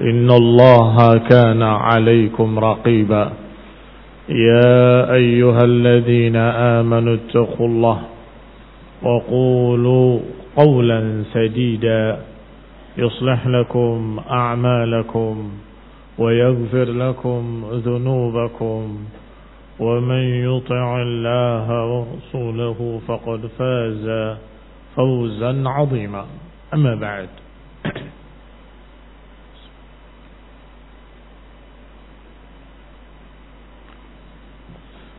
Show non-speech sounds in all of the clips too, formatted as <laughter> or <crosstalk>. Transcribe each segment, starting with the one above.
إن الله كان عليكم رقيبا. يا أيها الذين آمنوا اتقوا الله وقولوا قولا سديدا يصلح لكم أعمالكم ويغفر لكم ذنوبكم ومن يطع الله ورسوله فقد فاز فوزا عظيما. أما بعد.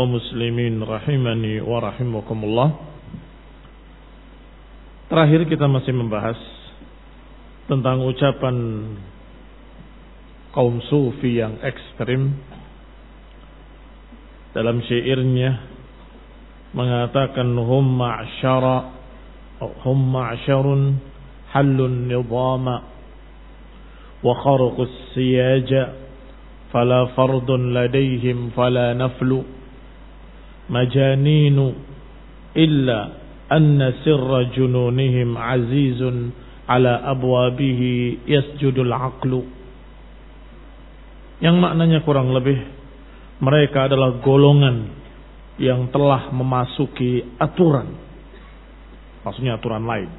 Kaum muslimin rahimani wa rahimakumullah. Terakhir kita masih membahas tentang ucapan kaum sufi yang ekstrim dalam syairnya mengatakan hum ma'syara hum ma'syarun halun nizama wa kharqus siyaja fala fardun ladaihim fala naflu majaninu illa anna sirra jununihim azizun ala abwabihi yasjudul aqlu. Yang maknanya kurang lebih mereka adalah golongan yang telah memasuki aturan. Maksudnya aturan lain.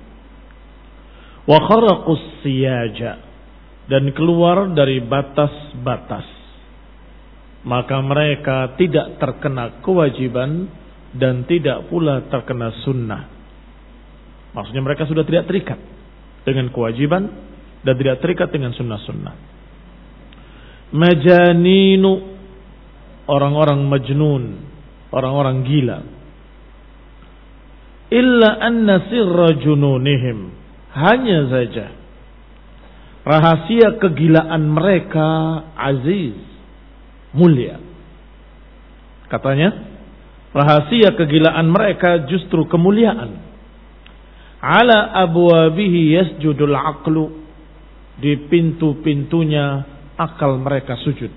Wa kharaqus siyaja dan keluar dari batas-batas maka mereka tidak terkena kewajiban dan tidak pula terkena sunnah. Maksudnya mereka sudah tidak terikat dengan kewajiban dan tidak terikat dengan sunnah-sunnah. Majaninu orang-orang majnun, orang-orang gila. Illa anna sirra jununihim. Hanya saja rahasia kegilaan mereka aziz mulia. Katanya, rahasia kegilaan mereka justru kemuliaan. Ala abwabihi yasjudul aqlu. Di pintu-pintunya akal mereka sujud.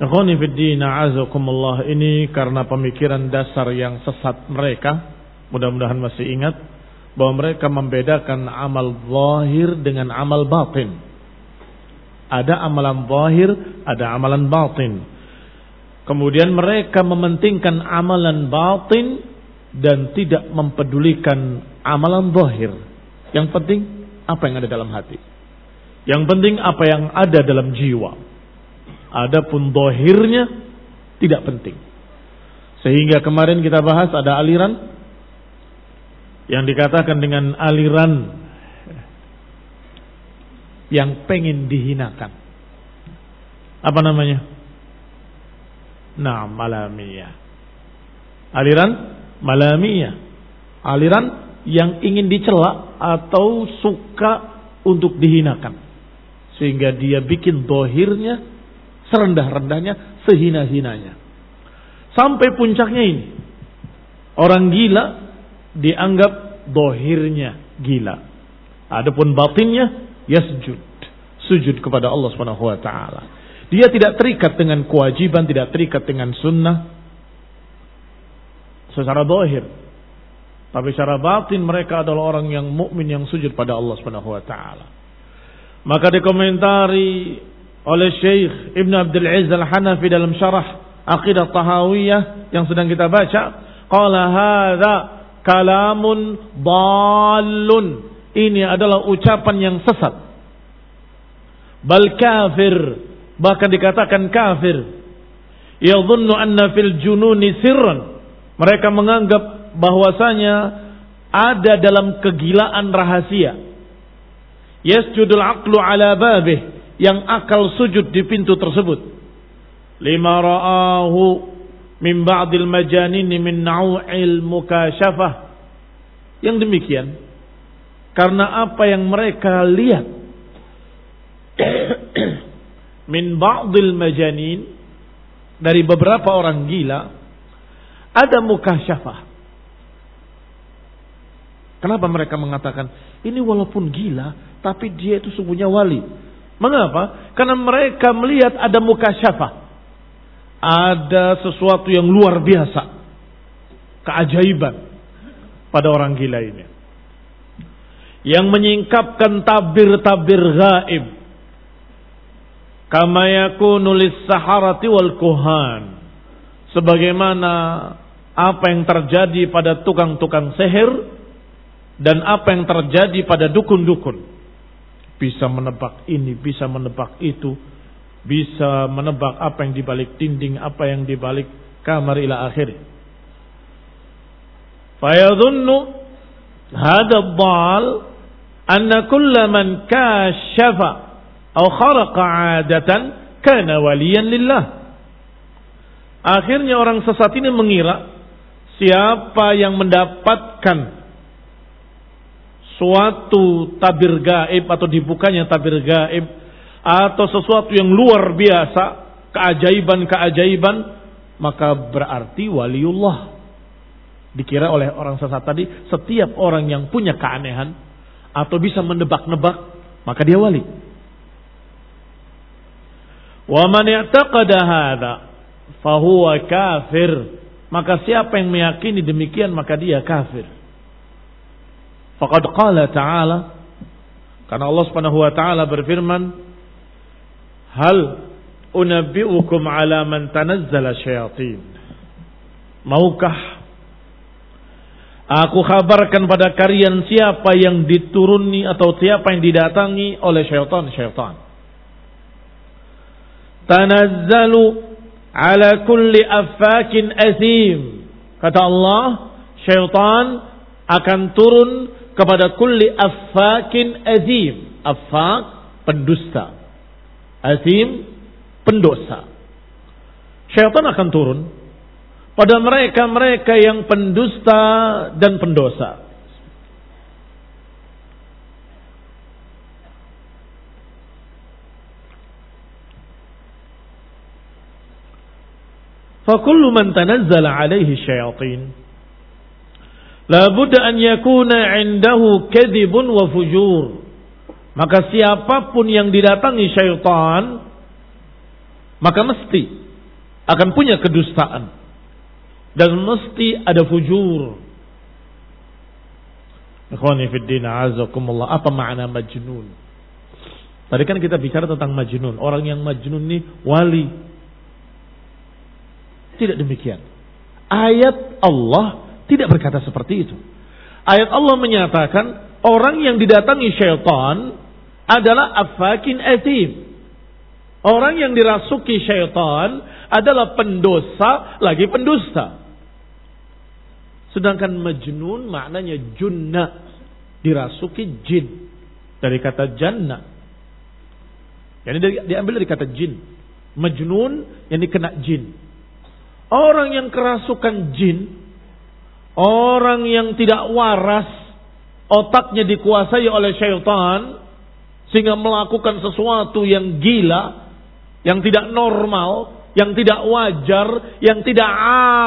A'azakumullah ini karena pemikiran dasar yang sesat mereka. Mudah-mudahan masih ingat bahwa mereka membedakan amal zahir dengan amal batin. Ada amalan zahir, ada amalan batin. Kemudian mereka mementingkan amalan batin dan tidak mempedulikan amalan zahir. Yang penting apa yang ada dalam hati. Yang penting apa yang ada dalam jiwa. Adapun zahirnya tidak penting. Sehingga kemarin kita bahas ada aliran yang dikatakan dengan aliran yang pengen dihinakan. Apa namanya? Nah, malamiyah. Aliran malamiyah. Aliran yang ingin dicela atau suka untuk dihinakan. Sehingga dia bikin dohirnya serendah-rendahnya, sehina-hinanya. Sampai puncaknya ini. Orang gila dianggap dohirnya gila. Adapun batinnya yasjud. Sujud kepada Allah Subhanahu wa taala. Dia tidak terikat dengan kewajiban, tidak terikat dengan sunnah secara dohir. Tapi secara batin mereka adalah orang yang mukmin yang sujud pada Allah Subhanahu wa taala. Maka dikomentari oleh Syekh Ibn Abdul Aziz Al-Hanafi dalam syarah Aqidah Tahawiyah yang sedang kita baca, qala hadza kalamun dallun. Ini adalah ucapan yang sesat. Bal kafir, bahkan dikatakan kafir. Yadhunnu anna fil jununi sirran. Mereka menganggap bahwasanya ada dalam kegilaan rahasia. Yasjudul aqlu ala babih yang akal sujud di pintu tersebut lima ra'ahu min ba'dil majanin min nau'il mukasyafah. Yang demikian karena apa yang mereka lihat <clears throat> min ba'dil majanin dari beberapa orang gila ada mukasyafah. Kenapa mereka mengatakan ini walaupun gila tapi dia itu sungguhnya wali? Mengapa? Karena mereka melihat ada mukasyafah ada sesuatu yang luar biasa. Keajaiban pada orang gila ini. Yang menyingkapkan tabir-tabir gaib. Kama yakunu saharati wal kuhan. Sebagaimana apa yang terjadi pada tukang-tukang sihir dan apa yang terjadi pada dukun-dukun. Bisa menebak ini, bisa menebak itu, bisa menebak apa yang dibalik dinding, apa yang dibalik kamar ila akhir. Fayadhunnu hadha anna man kashafa atau kharaqa 'adatan kana waliyan lillah. Akhirnya orang sesat ini mengira siapa yang mendapatkan suatu tabir gaib atau dibukanya tabir gaib atau sesuatu yang luar biasa, keajaiban-keajaiban, maka berarti waliullah. Dikira oleh orang sesat tadi, setiap orang yang punya keanehan atau bisa menebak-nebak, maka dia wali. Wa man i'taqada hadza fahuwa kafir. Maka siapa yang meyakini demikian maka dia kafir. Faqad qala ta'ala karena Allah Subhanahu wa taala berfirman Hal unabbi'ukum ala man tanazzala syayatin. Maukah Aku kabarkan pada kalian siapa yang dituruni atau siapa yang didatangi oleh syaitan-syaitan. Tanazzalu ala kulli affakin azim. Kata Allah, syaitan akan turun kepada kulli affakin azim. Affak, pendusta. Azim pendosa. Syaitan akan turun pada mereka-mereka yang pendusta dan pendosa. فكل من تنزل عليه الشياطين لابد أن يكون عنده كذب وفجور maka siapapun yang didatangi syaitan, maka mesti akan punya kedustaan. dan mesti ada fujur. Ikhwani fiddina azakumullah. Apa makna majnun? Tadi kan kita bicara tentang majnun. Orang yang majnun ini wali. Tidak demikian. Ayat Allah tidak berkata seperti itu. Ayat Allah menyatakan orang yang didatangi syaitan adalah afakin etim. Orang yang dirasuki syaitan adalah pendosa lagi pendusta. Sedangkan majnun maknanya junna. Dirasuki jin. Dari kata jannah. Jadi diambil dari kata jin. Majnun yang dikena jin. Orang yang kerasukan jin, orang yang tidak waras, otaknya dikuasai oleh syaitan, sehingga melakukan sesuatu yang gila, yang tidak normal, yang tidak wajar, yang tidak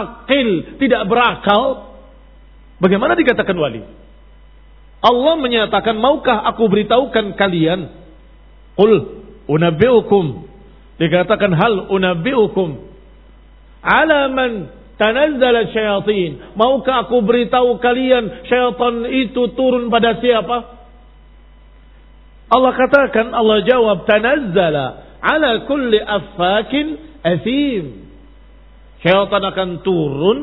akil, tidak berakal, bagaimana dikatakan wali? Allah menyatakan, maukah aku beritahukan kalian? Qul unabbi'ukum. Dikatakan hal unabbi'ukum ala man tanazzala syayatin. Maukah aku beritahu kalian syaitan itu turun pada siapa? Allah katakan, Allah jawab, tanazzala ala kulli affakin athim. Syaitan akan turun,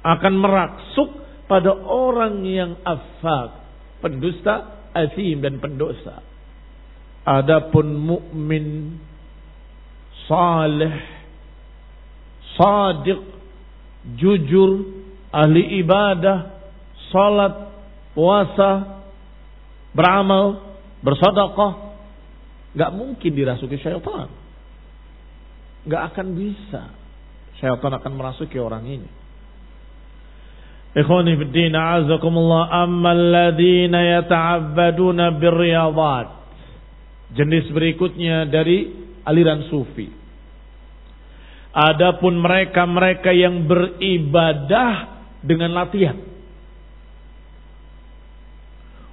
akan meraksuk pada orang yang affak, pendusta, athim dan pendosa. Adapun mukmin saleh sadiq, jujur, ahli ibadah, salat, puasa, beramal, bersedekah, nggak mungkin dirasuki syaitan. Nggak akan bisa. Syaitan akan merasuki orang ini. Ikhwani fiddin a'azakumullah amma alladhina yata'abbaduna birriyadat. Jenis berikutnya dari aliran sufi Adapun mereka-mereka yang beribadah dengan latihan.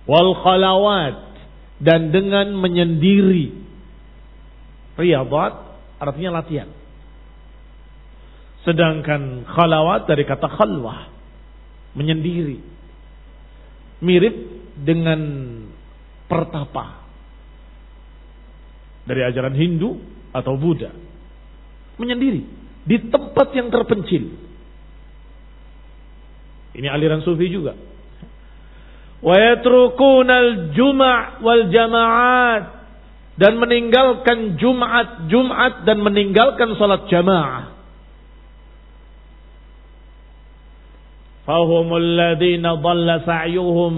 Wal khalawat dan dengan menyendiri. Riyadat artinya latihan. Sedangkan khalawat dari kata khalwah. Menyendiri. Mirip dengan pertapa. Dari ajaran Hindu atau Buddha menyendiri di tempat yang terpencil. Ini aliran sufi juga. Wa yatrukuna juma wal jama'at dan meninggalkan Jumat Jumat dan meninggalkan salat jamaah. Fahumul ladzina dhalla sa'yuhum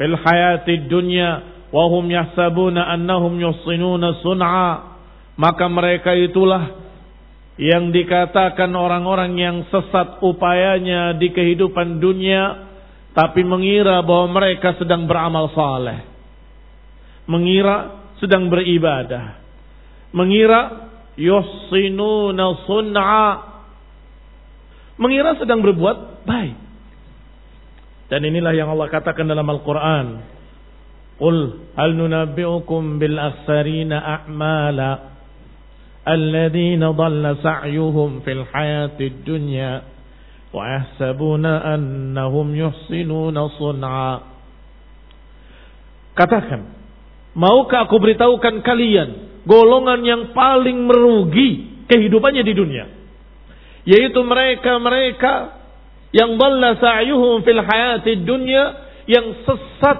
fil hayati dunya wa hum yahsabuna annahum yuhsinuna maka mereka itulah yang dikatakan orang-orang yang sesat upayanya di kehidupan dunia tapi mengira bahwa mereka sedang beramal saleh. Mengira sedang beribadah. Mengira yuhsinuna sun'a mengira sedang berbuat baik. Dan inilah yang Allah katakan dalam Al-Quran. Qul hal nunabbi'ukum bil akhsarina a'mala alladhina dhalla sa'yuhum fil hayati dunya wa yahsabuna annahum yuhsinuna sun'a. Katakan, maukah aku beritahukan kalian golongan yang paling merugi kehidupannya di dunia? Yaitu mereka-mereka yang dalla sa'yuhum fil hayati dunya yang sesat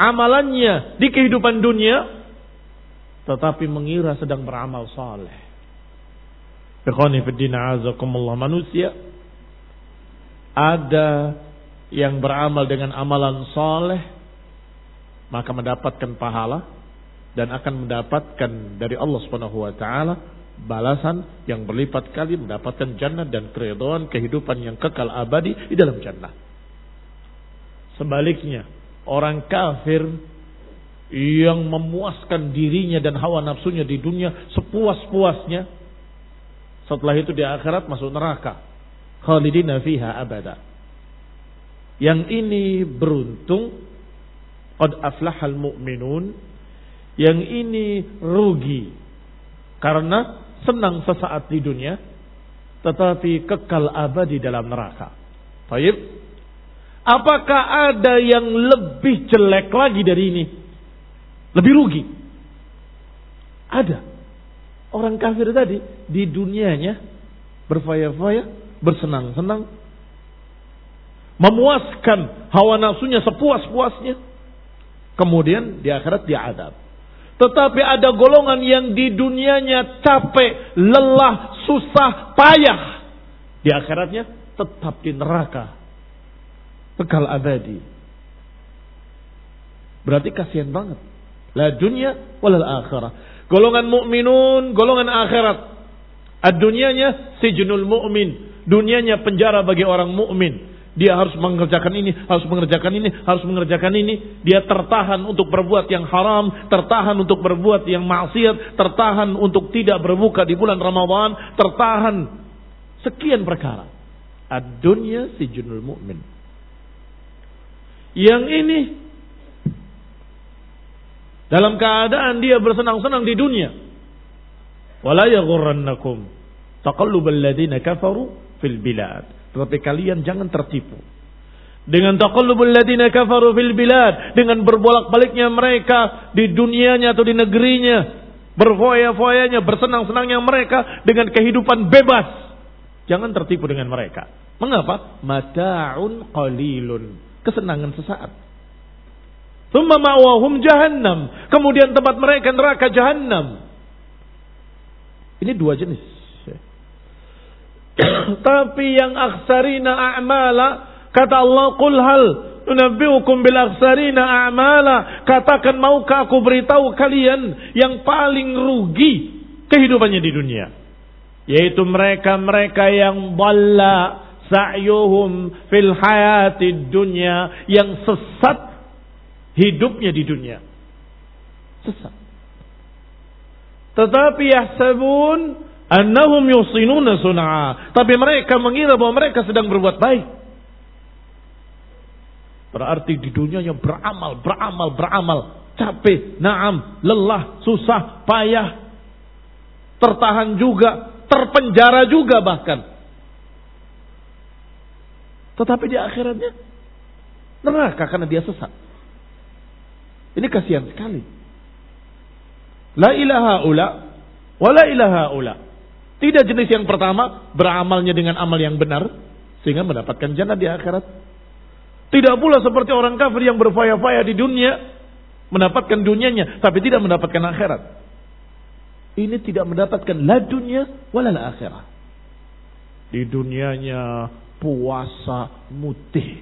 amalannya di kehidupan dunia tetapi mengira sedang beramal saleh. Ikhwani fiddina azakumullah manusia ada yang beramal dengan amalan soleh maka mendapatkan pahala dan akan mendapatkan dari Allah Subhanahu wa taala balasan yang berlipat kali mendapatkan jannah dan keridhaan kehidupan yang kekal abadi di dalam jannah. Sebaliknya, orang kafir yang memuaskan dirinya dan hawa nafsunya di dunia sepuas-puasnya setelah itu di akhirat masuk neraka. Khalidina fiha abada. Yang ini beruntung. Qad aflahal mu'minun. Yang ini rugi. Karena senang sesaat di dunia. Tetapi kekal abadi dalam neraka. Baik. Apakah ada yang lebih jelek lagi dari ini? Lebih rugi? Ada. Orang kafir tadi di dunianya berfaya-faya, bersenang-senang, memuaskan hawa nafsunya sepuas-puasnya. Kemudian di akhirat dia adab. Tetapi ada golongan yang di dunianya capek, lelah, susah, payah. Di akhiratnya tetap di neraka. Bekal abadi. Berarti kasihan banget. La dunia walal akhirah. Golongan mukminun, golongan akhirat. Ad-dunyanya sijnul mu'min. Dunianya penjara bagi orang mukmin. Dia harus mengerjakan ini, harus mengerjakan ini, harus mengerjakan ini. Dia tertahan untuk berbuat yang haram, tertahan untuk berbuat yang maksiat, tertahan untuk tidak berbuka di bulan Ramadan, tertahan sekian perkara. Ad-dunya sijnul mu'min. Yang ini dalam keadaan dia bersenang-senang di dunia. Wala yaghurrannakum taqallubal ladina kafaru fil bilad. Tetapi kalian jangan tertipu. Dengan taqallubul ladina kafaru fil bilad. Dengan berbolak-baliknya mereka di dunianya atau di negerinya. Berfoya-foyanya, bersenang-senangnya mereka dengan kehidupan bebas. Jangan tertipu dengan mereka. Mengapa? Mata'un qalilun. Kesenangan sesaat. Thumma ma'wahum jahannam. Kemudian tempat mereka neraka jahannam. Ini dua jenis. Tapi yang aksarina a'mala kata Allah qul hal unabbiukum bil aksarina a'mala? Katakan maukah aku beritahu kalian yang paling rugi kehidupannya di dunia? Yaitu mereka-mereka yang dhalla sa'yuhum fil hayati dunya yang sesat hidupnya di dunia. Sesat. Tetapi yahsabun Annahum yusinuna sun'a. Tapi mereka mengira bahwa mereka sedang berbuat baik. Berarti di dunianya beramal, beramal, beramal. Capek, naam, lelah, susah, payah. Tertahan juga, terpenjara juga bahkan. Tetapi di akhiratnya neraka karena dia sesat. Ini kasihan sekali. La ilaha ula, wa la ilaha ula. Tidak jenis yang pertama beramalnya dengan amal yang benar sehingga mendapatkan jannah di akhirat. Tidak pula seperti orang kafir yang berfaya-faya di dunia mendapatkan dunianya tapi tidak mendapatkan akhirat. Ini tidak mendapatkan la dunia wala la akhirat. Di dunianya puasa mutih.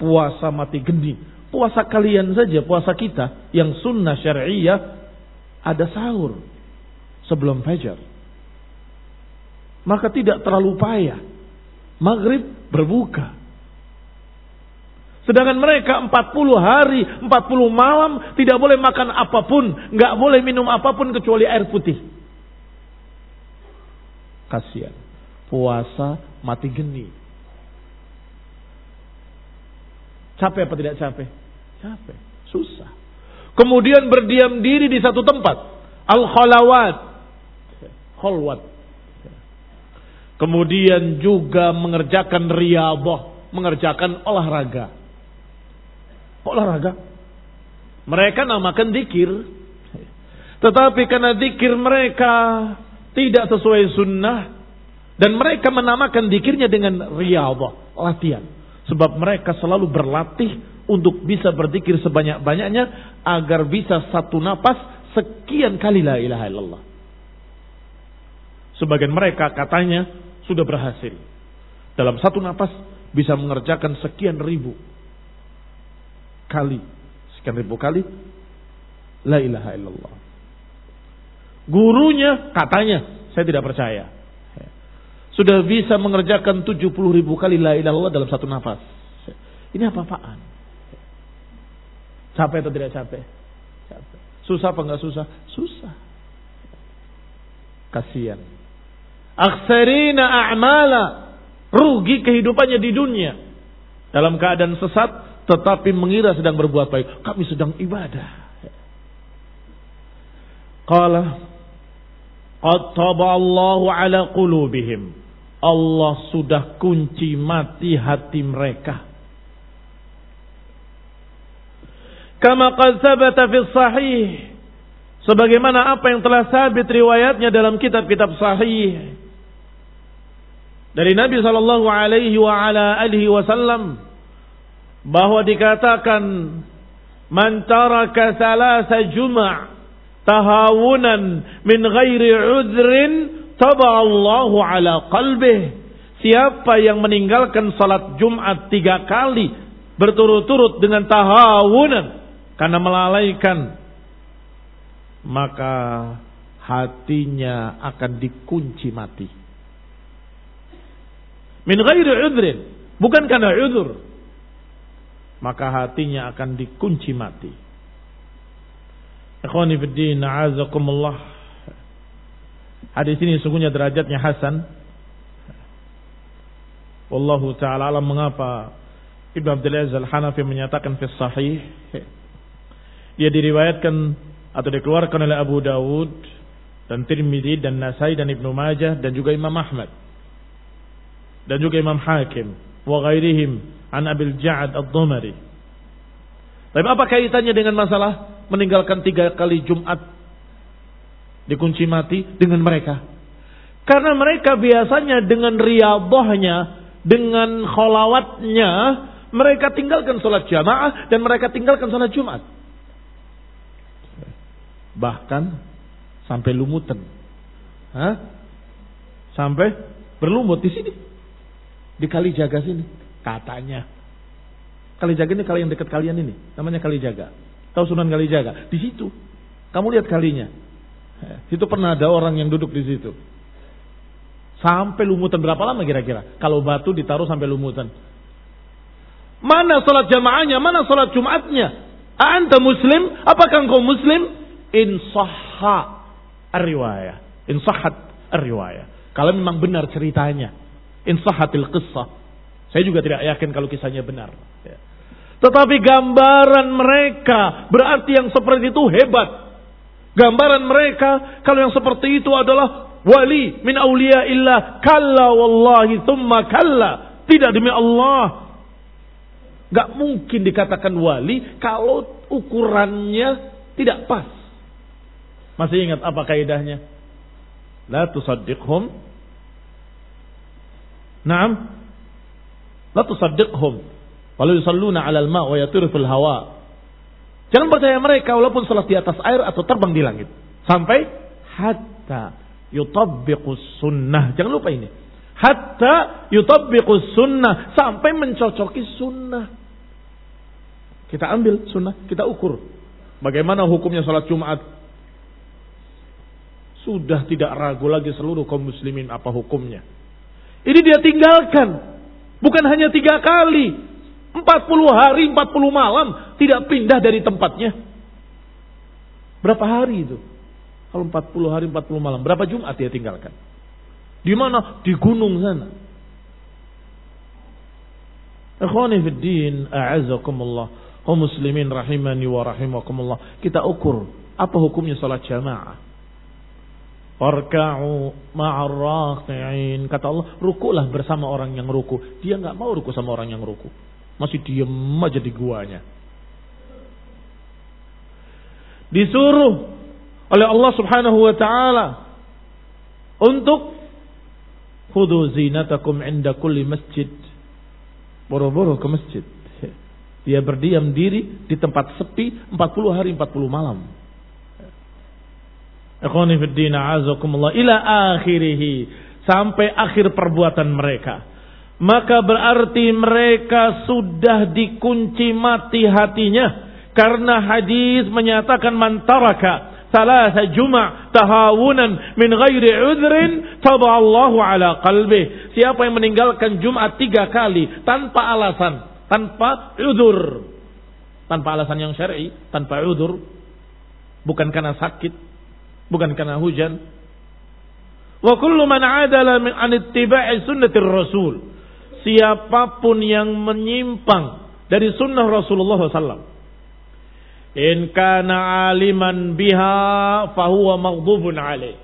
Puasa mati gendi. Puasa kalian saja, puasa kita yang sunnah syariah ada sahur sebelum fajar maka tidak terlalu payah. Maghrib berbuka. Sedangkan mereka 40 hari, 40 malam tidak boleh makan apa pun, nggak boleh minum apa pun kecuali air putih. Kasihan. Puasa mati geni. Capek apa tidak capek? Capek, susah. Kemudian berdiam diri di satu tempat. Al-khalawat. Khalwat Kemudian juga mengerjakan riyadhah, mengerjakan olahraga. Olahraga. Mereka namakan dikir. Tetapi karena dikir mereka tidak sesuai sunnah. Dan mereka menamakan dikirnya dengan riyadhah, latihan. Sebab mereka selalu berlatih untuk bisa berzikir sebanyak-banyaknya agar bisa satu napas sekian kali la ilaha illallah. Sebagian mereka katanya sudah berhasil. Dalam satu nafas bisa mengerjakan sekian ribu kali. Sekian ribu kali. La ilaha illallah. Gurunya katanya, saya tidak percaya. Sudah bisa mengerjakan 70 ribu kali la ilaha illallah dalam satu nafas. Ini apa-apaan? Capek atau tidak capek? Capek. Susah apa enggak susah? Susah. Kasihan. Aksarina a'mala. Rugi kehidupannya di dunia. Dalam keadaan sesat. Tetapi mengira sedang berbuat baik. Kami sedang ibadah. Qala. Allahu ala qulubihim. Allah sudah kunci mati hati mereka. Kama qad sabata fi sahih. Sebagaimana apa yang telah sabit riwayatnya dalam kitab-kitab sahih dari Nabi Shallallahu Alaihi Wasallam bahwa dikatakan man taraka salasa juma' tahawunan min ghairi udrin taballahu ala qalbih siapa yang meninggalkan salat Jumat tiga kali berturut-turut dengan tahawunan karena melalaikan maka hatinya akan dikunci mati. Min ghairi udhrin, bukan karena udhur. Maka hatinya akan dikunci mati. Ikhwani fiddin, a'azakumullah. Hadis ini sungguhnya derajatnya Hasan. Wallahu ta'ala alam mengapa Ibn Abdul Aziz Al-Hanafi menyatakan fi sahih. Dia diriwayatkan atau dikeluarkan oleh Abu Dawud dan Tirmidzi dan Nasai dan Ibnu Majah dan juga Imam Ahmad dan juga Imam Hakim wa ghairihim an Abil Ja'ad Ad-Dhumari. Tapi apa kaitannya dengan masalah meninggalkan tiga kali Jumat dikunci mati dengan mereka? Karena mereka biasanya dengan riyadhahnya, dengan kholawatnya, mereka tinggalkan sholat jamaah dan mereka tinggalkan sholat Jumat. Bahkan sampai lumutan. Hah? Sampai berlumut di sini. Di kali jaga sini. Katanya. Kali jaga ini kali yang dekat kalian ini. Namanya kali jaga. Tahu Sunan kali jaga? Di situ. Kamu lihat kalinya. <laughs> Itu pernah ada orang yang duduk di situ. Sampai lumutan berapa lama kira-kira? Kalau batu ditaruh sampai lumutan. Mana sholat jamaahnya? Mana sholat jumatnya? Anda muslim? Apakah engkau muslim? Insahha ar-riwayah. Insahat ar-riwayah. Kalau memang benar ceritanya insahatil qissah. Saya juga tidak yakin kalau kisahnya benar. Ya. Tetapi gambaran mereka berarti yang seperti itu hebat. Gambaran mereka kalau yang seperti itu adalah wali min aulia illa kalla wallahi thumma kalla. Tidak demi Allah. Gak mungkin dikatakan wali kalau ukurannya tidak pas. Masih ingat apa kaidahnya? La tusaddiqhum Naam. La tusaddiqhum. Walau yusalluna 'alal ma' wa yatiru fil hawa. Jangan percaya mereka walaupun salat di atas air atau terbang di langit. Sampai hatta yutabbiqus sunnah. Jangan lupa ini. Hatta yutabbiqus sunnah. Sampai mencocoki sunnah. Kita ambil sunnah, kita ukur. Bagaimana hukumnya salat Jumat? Sudah tidak ragu lagi seluruh kaum muslimin apa hukumnya. Ini dia tinggalkan. Bukan hanya tiga kali. 40 hari, 40 malam. Tidak pindah dari tempatnya. Berapa hari itu? Kalau 40 hari, 40 malam. Berapa Jumat dia tinggalkan? Di mana? Di gunung sana. Ikhwani fiddin, a'azakumullah. Kaum muslimin rahimani wa rahimakumullah. Kita ukur. Apa hukumnya salat jamaah? Warka'u ma'arraqi'in. Kata Allah, rukulah bersama orang yang ruku. Dia nggak mau ruku sama orang yang ruku. Masih diem aja di guanya. Disuruh oleh Allah subhanahu wa ta'ala. Untuk Khudu zinatakum inda kulli masjid. Boro-boro ke masjid. Dia berdiam diri di tempat sepi 40 hari 40 malam. Ikhwani fiddina azakumullah ila akhirih sampai akhir perbuatan mereka. Maka berarti mereka sudah dikunci mati hatinya. Karena hadis menyatakan mantaraka salasa juma' tahawunan min ghairi udhrin Allahu ala qalbi. Siapa yang meninggalkan Jumat tiga kali tanpa alasan, tanpa udur, tanpa alasan yang syar'i, tanpa udur, bukan karena sakit, bukan karena hujan. Wa kullu man adala min an ittiba'i sunnatir rasul. Siapa pun yang menyimpang dari sunnah Rasulullah SAW. In kana aliman biha fahuwa maghdubun alaih.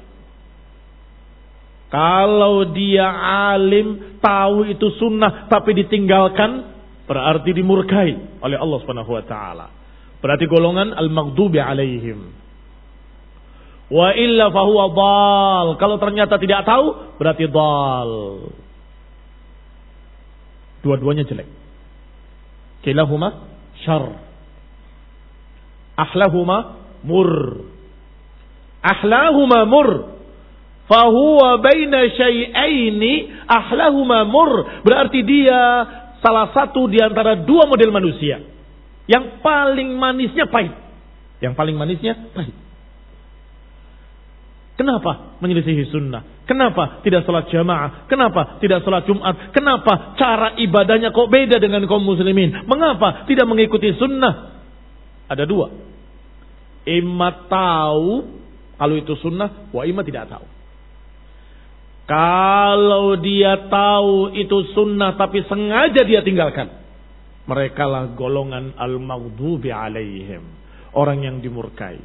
Kalau dia alim, tahu itu sunnah tapi ditinggalkan, berarti dimurkai oleh Allah Subhanahu wa taala. Berarti golongan al-maghdubi alaihim. Wa illa fahuwa dal. Kalau ternyata tidak tahu, berarti dal. Dua-duanya jelek. Kilahuma syar. Ahlahuma mur. Ahlahuma mur. Fahuwa baina syai'aini ahlahuma mur. Berarti dia salah satu di antara dua model manusia. Yang paling manisnya pahit. Yang paling manisnya pahit. Kenapa menyelisihi sunnah? Kenapa tidak sholat jamaah? Kenapa tidak sholat Jumat? Kenapa cara ibadahnya kok beda dengan kaum muslimin? Mengapa tidak mengikuti sunnah? Ada dua. Ima tahu kalau itu sunnah, wa ima tidak tahu. Kalau dia tahu itu sunnah tapi sengaja dia tinggalkan. Mereka lah golongan al-maghdubi alaihim. Orang yang dimurkai.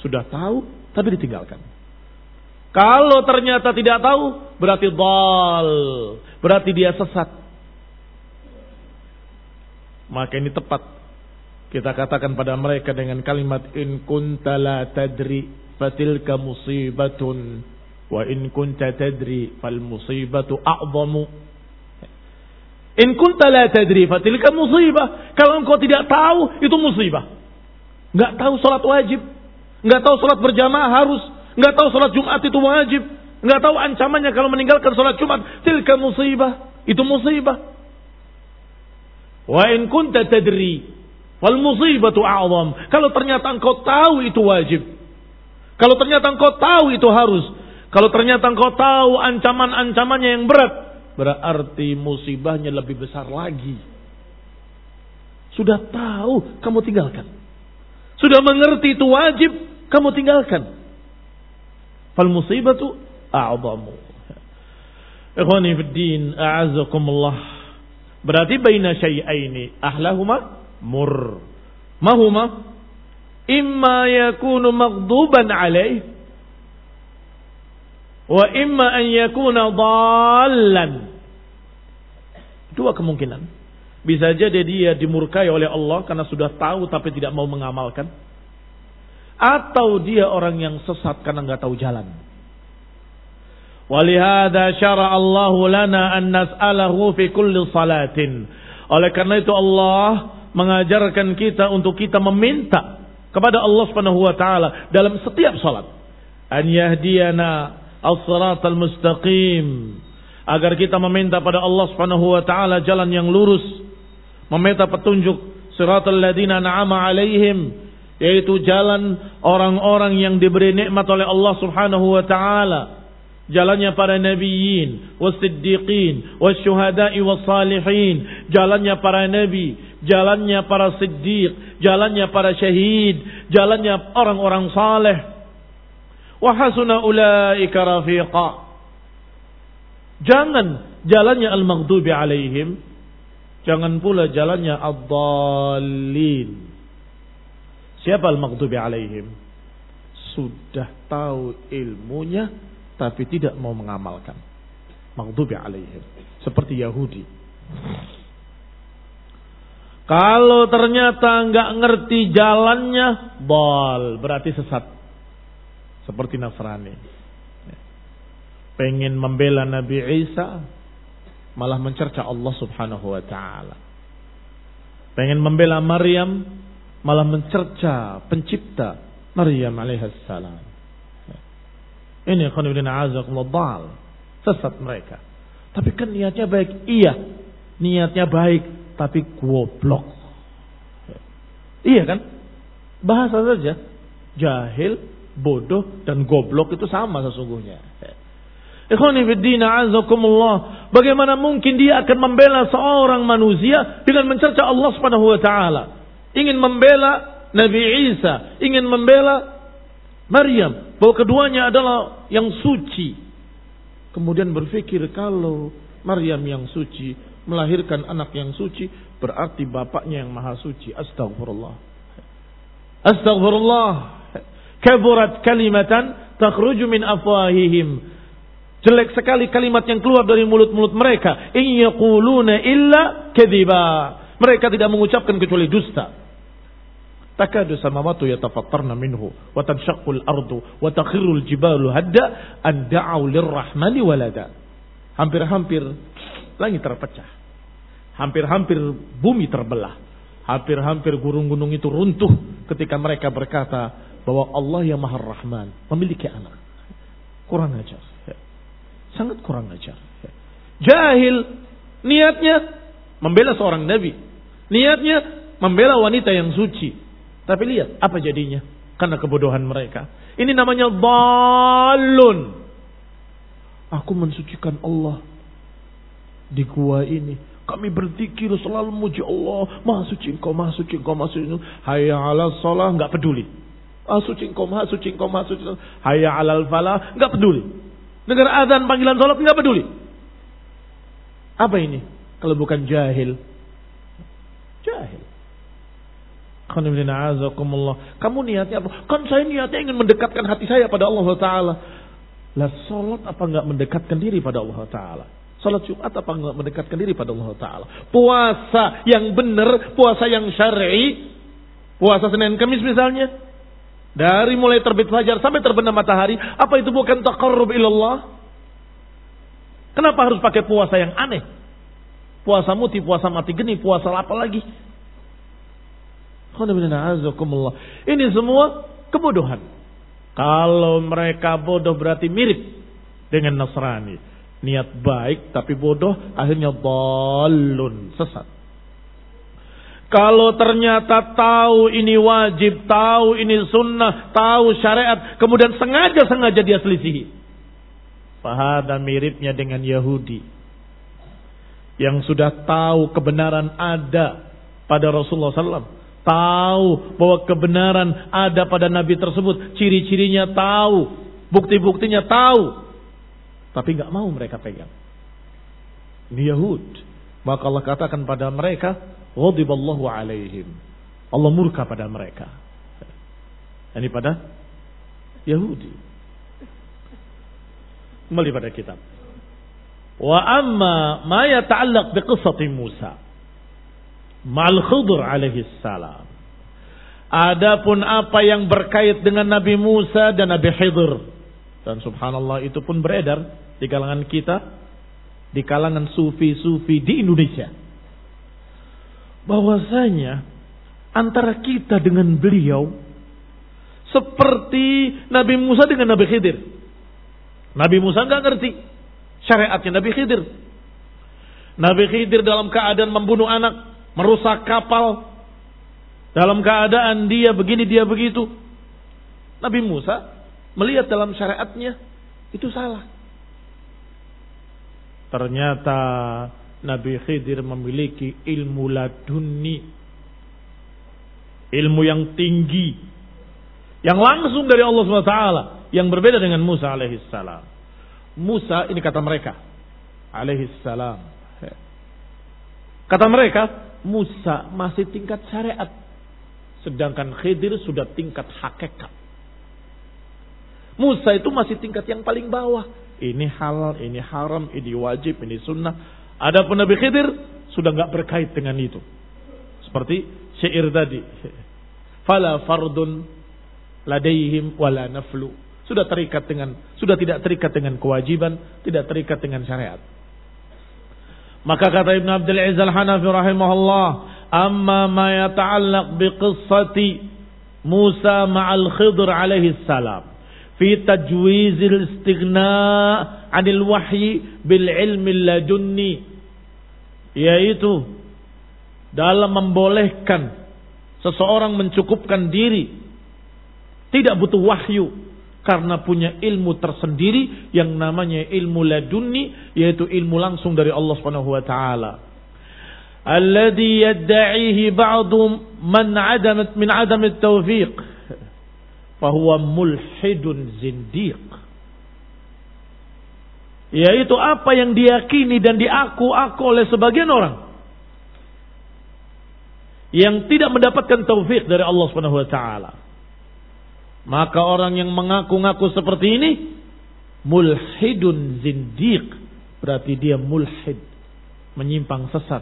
Sudah tahu tapi ditinggalkan. Kalau ternyata tidak tahu, berarti dal, berarti dia sesat. Maka ini tepat kita katakan pada mereka dengan kalimat in kunta la tadri fatilka musibatun wa in kunta tadri fal musibatu a'zamu. In kunta la tadri fatilka musibah. Kalau engkau tidak tahu itu musibah. Enggak tahu salat wajib, enggak tahu salat berjamaah harus, nggak tahu sholat Jumat itu wajib, nggak tahu ancamannya kalau meninggalkan sholat Jumat, tilka musibah, itu musibah. Wa in kunta tadri wal musibatu a'zam. Kalau ternyata engkau tahu itu wajib. Kalau ternyata engkau tahu itu harus. Kalau ternyata engkau tahu ancaman-ancamannya yang berat, berarti musibahnya lebih besar lagi. Sudah tahu, kamu tinggalkan. Sudah mengerti itu wajib, kamu tinggalkan. Fal musibatu a'zamu. Ikhwani fid din, a'azzakumullah. Berarti baina syai'aini ahlahuma mur. Mahuma imma yakunu maghduban alaih wa imma an yakuna dhallan. Dua kemungkinan. Bisa jadi dia dimurkai oleh Allah karena sudah tahu tapi tidak mau mengamalkan atau dia orang yang sesat karena nggak tahu jalan. Walihada syara Allah lana an nas'alahu fi kulli salatin. Oleh karena itu Allah mengajarkan kita untuk kita meminta kepada Allah Subhanahu wa taala dalam setiap salat an yahdiyana as-siratal mustaqim agar kita meminta pada Allah Subhanahu wa taala jalan yang lurus meminta petunjuk siratal ladzina na'ama alaihim yaitu jalan orang-orang yang diberi nikmat oleh Allah Subhanahu wa taala. Jalannya para nabiyyin wasiddiqin wasyuhada'i wassalihin jalannya para nabi jalannya para siddiq jalannya para syahid jalannya orang-orang saleh. Wa hasuna ulaika rafiqa. Jangan jalannya al-maghdubi alaihim jangan pula jalannya ad-dallin Siapa al-maghdubi alaihim? Sudah tahu ilmunya tapi tidak mau mengamalkan. Maghdubi alaihim. Seperti Yahudi. Kalau ternyata nggak ngerti jalannya, bol berarti sesat. Seperti Nasrani. Pengen membela Nabi Isa, malah mencerca Allah Subhanahu wa taala. Pengen membela Maryam, malah mencerca pencipta Maryam alaihissalam. Ini khonibina azakumullah sesat mereka. Tapi kan niatnya baik. Iya, niatnya baik tapi goblok. Iya kan? Bahasa saja. Jahil, bodoh dan goblok itu sama sesungguhnya. Ikhwani fiddina azakumullah. Bagaimana mungkin dia akan membela seorang manusia dengan mencerca Allah subhanahu wa ta'ala ingin membela Nabi Isa, ingin membela Maryam, bahwa keduanya adalah yang suci. Kemudian berpikir kalau Maryam yang suci melahirkan anak yang suci, berarti bapaknya yang maha suci. Astagfirullah. Astagfirullah. Kaburat kalimatan takhruju min afwahihim. Jelek sekali kalimat yang keluar dari mulut-mulut mereka. In illa kediba. Mereka tidak mengucapkan kecuali dusta. Takadu samawatu yatafattarna minhu wa tanshaqqul ardu wa takhirul jibalu hadda an da'u lirrahmani walada. Hampir-hampir langit terpecah. Hampir-hampir bumi terbelah. Hampir-hampir gunung-gunung itu runtuh ketika mereka berkata bahwa Allah yang Maha Rahman memiliki anak. Kurang ajar. Sangat kurang ajar. Jahil niatnya membela seorang nabi. Niatnya membela wanita yang suci. Tapi lihat apa jadinya. karena kebodohan mereka. Ini namanya balun. Aku mensucikan Allah di gua ini. Kami berzikir selalu muji Allah. Maha suci engkau, maha suci engkau, maha suci engkau. Hayya ala salah, nggak peduli. Maha suci engkau, maha suci engkau, maha suci. Hayya ala falah, nggak peduli. Dengar azan panggilan salat nggak peduli. Apa ini? Kalau bukan jahil. Jahil. Kamu niatnya apa? Kan saya niatnya ingin mendekatkan hati saya pada Allah Taala. Lah salat apa enggak mendekatkan diri pada Allah Taala? Salat Jumat apa enggak mendekatkan diri pada Allah Taala? Puasa yang benar, puasa yang syar'i, puasa Senin Kamis misalnya, dari mulai terbit fajar sampai terbenam matahari, apa itu bukan taqarrub ilallah? Kenapa harus pakai puasa yang aneh? Puasa muti, puasa mati geni, puasa apa lagi? Ini semua kebodohan. Kalau mereka bodoh berarti mirip dengan Nasrani. Niat baik tapi bodoh akhirnya balun sesat. Kalau ternyata tahu ini wajib, tahu ini sunnah, tahu syariat, kemudian sengaja-sengaja dia selisihi. Fahada miripnya dengan Yahudi. Yang sudah tahu kebenaran ada pada Rasulullah SAW tahu bahwa kebenaran ada pada nabi tersebut, ciri-cirinya tahu, bukti-buktinya tahu, tapi nggak mau mereka pegang. Ini Yahud. Maka Allah katakan pada mereka, "Ghadiballahu alaihim." Allah murka pada mereka. Ini pada Yahudi. Kembali pada kitab. Wa amma ma yata'allaq bi Musa mal Khidr alaihi salam. Adapun apa yang berkait dengan Nabi Musa dan Nabi Khidir dan subhanallah itu pun beredar di kalangan kita di kalangan sufi-sufi di Indonesia. Bahwasanya antara kita dengan beliau seperti Nabi Musa dengan Nabi Khidir. Nabi Musa nggak ngerti syariatnya Nabi Khidir. Nabi Khidir dalam keadaan membunuh anak merusak kapal dalam keadaan dia begini dia begitu. Nabi Musa melihat dalam syariatnya itu salah. Ternyata Nabi Khidir memiliki ilmu laduni. Ilmu yang tinggi. Yang langsung dari Allah SWT. Yang berbeda dengan Musa alaihissalam. Musa ini kata mereka. Alaihissalam. Kata mereka, Musa masih tingkat syariat. Sedangkan Khidir sudah tingkat hakikat. Musa itu masih tingkat yang paling bawah. Ini halal, ini haram, ini wajib, ini sunnah. Adapun Nabi Khidir sudah nggak berkait dengan itu. Seperti syair tadi. Fala fardun ladaihim wala naflu. Sudah terikat dengan, sudah tidak terikat dengan kewajiban, tidak terikat dengan syariat. Maka kata Ibn Abdul Aziz Al-Hanafi rahimahullah, amma ma yata'allaq biqissati Musa ma'al Khidr alaihi salam fi tajwiz al-istighna 'anil wahyi bil ilmi ladunni yaitu dalam membolehkan seseorang mencukupkan diri tidak butuh wahyu karena punya ilmu tersendiri yang namanya ilmu ladunni yaitu ilmu langsung dari Allah Subhanahu wa taala. Alladhi yad'ihi ba'du man 'adamat min 'adam at-tawfiq fahuwa mulhidun zindiq. Yaitu apa yang diyakini dan diaku-aku oleh sebagian orang yang tidak mendapatkan taufik dari Allah Subhanahu wa taala. Maka orang yang mengaku-ngaku seperti ini mulhidun zindiq. Berarti dia mulhid. Menyimpang sesat.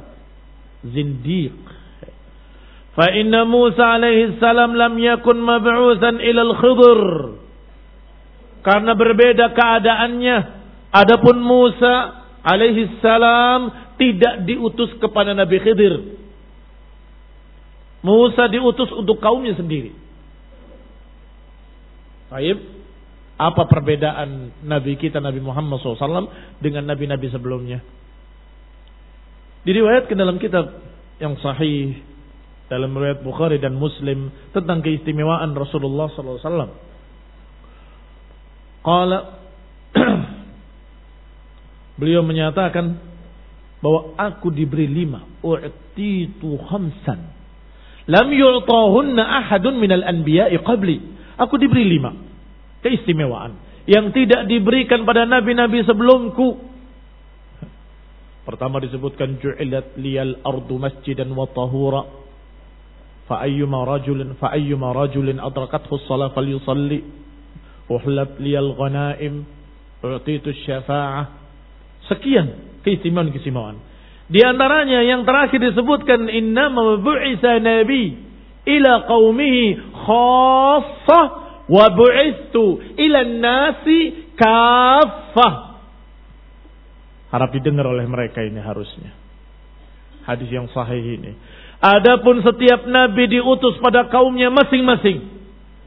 Zindiq. Fa inna Musa alaihi salam lam yakun mab'utsan ila al-Khidr. Karena berbeda keadaannya. Adapun Musa alaihi salam tidak diutus kepada Nabi Khidir. Musa diutus untuk kaumnya sendiri. Baik. Apa perbedaan Nabi kita Nabi Muhammad SAW dengan Nabi-Nabi sebelumnya? Diriwayatkan dalam kitab yang sahih dalam riwayat Bukhari dan Muslim tentang keistimewaan Rasulullah wasallam. Qala <clears throat> Beliau menyatakan bahwa aku diberi lima. U'titu khamsan. Lam yu'tahunna ahadun minal anbiya'i qabli. Aku diberi lima. Keistimewaan. Yang tidak diberikan pada nabi-nabi sebelumku. Pertama disebutkan ju'ilat liyal ardu masjidan wa tahura. Fa'ayyuma rajulin fa'ayyuma rajulin adrakathu salah falyusalli. Uhlat liyal ghanaim. U'titu syafa'ah Sekian keistimewaan-keistimewaan. Di antaranya yang terakhir disebutkan innama bu'isa nabi ila qaumihi khassah wa bu'istu ila nasi kaffah. Harap didengar oleh mereka ini harusnya. Hadis yang sahih ini. Adapun setiap nabi diutus pada kaumnya masing-masing.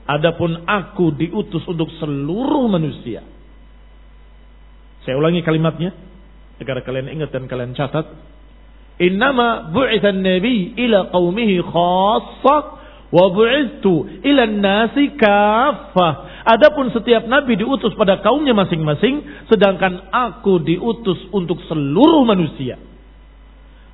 Adapun aku diutus untuk seluruh manusia. Saya ulangi kalimatnya agar kalian ingat dan kalian catat. Innama bu'ithan nabi ila qaumihi khassah wa bu'ithu ila nasi kaffah. Adapun setiap nabi diutus pada kaumnya masing-masing, sedangkan aku diutus untuk seluruh manusia.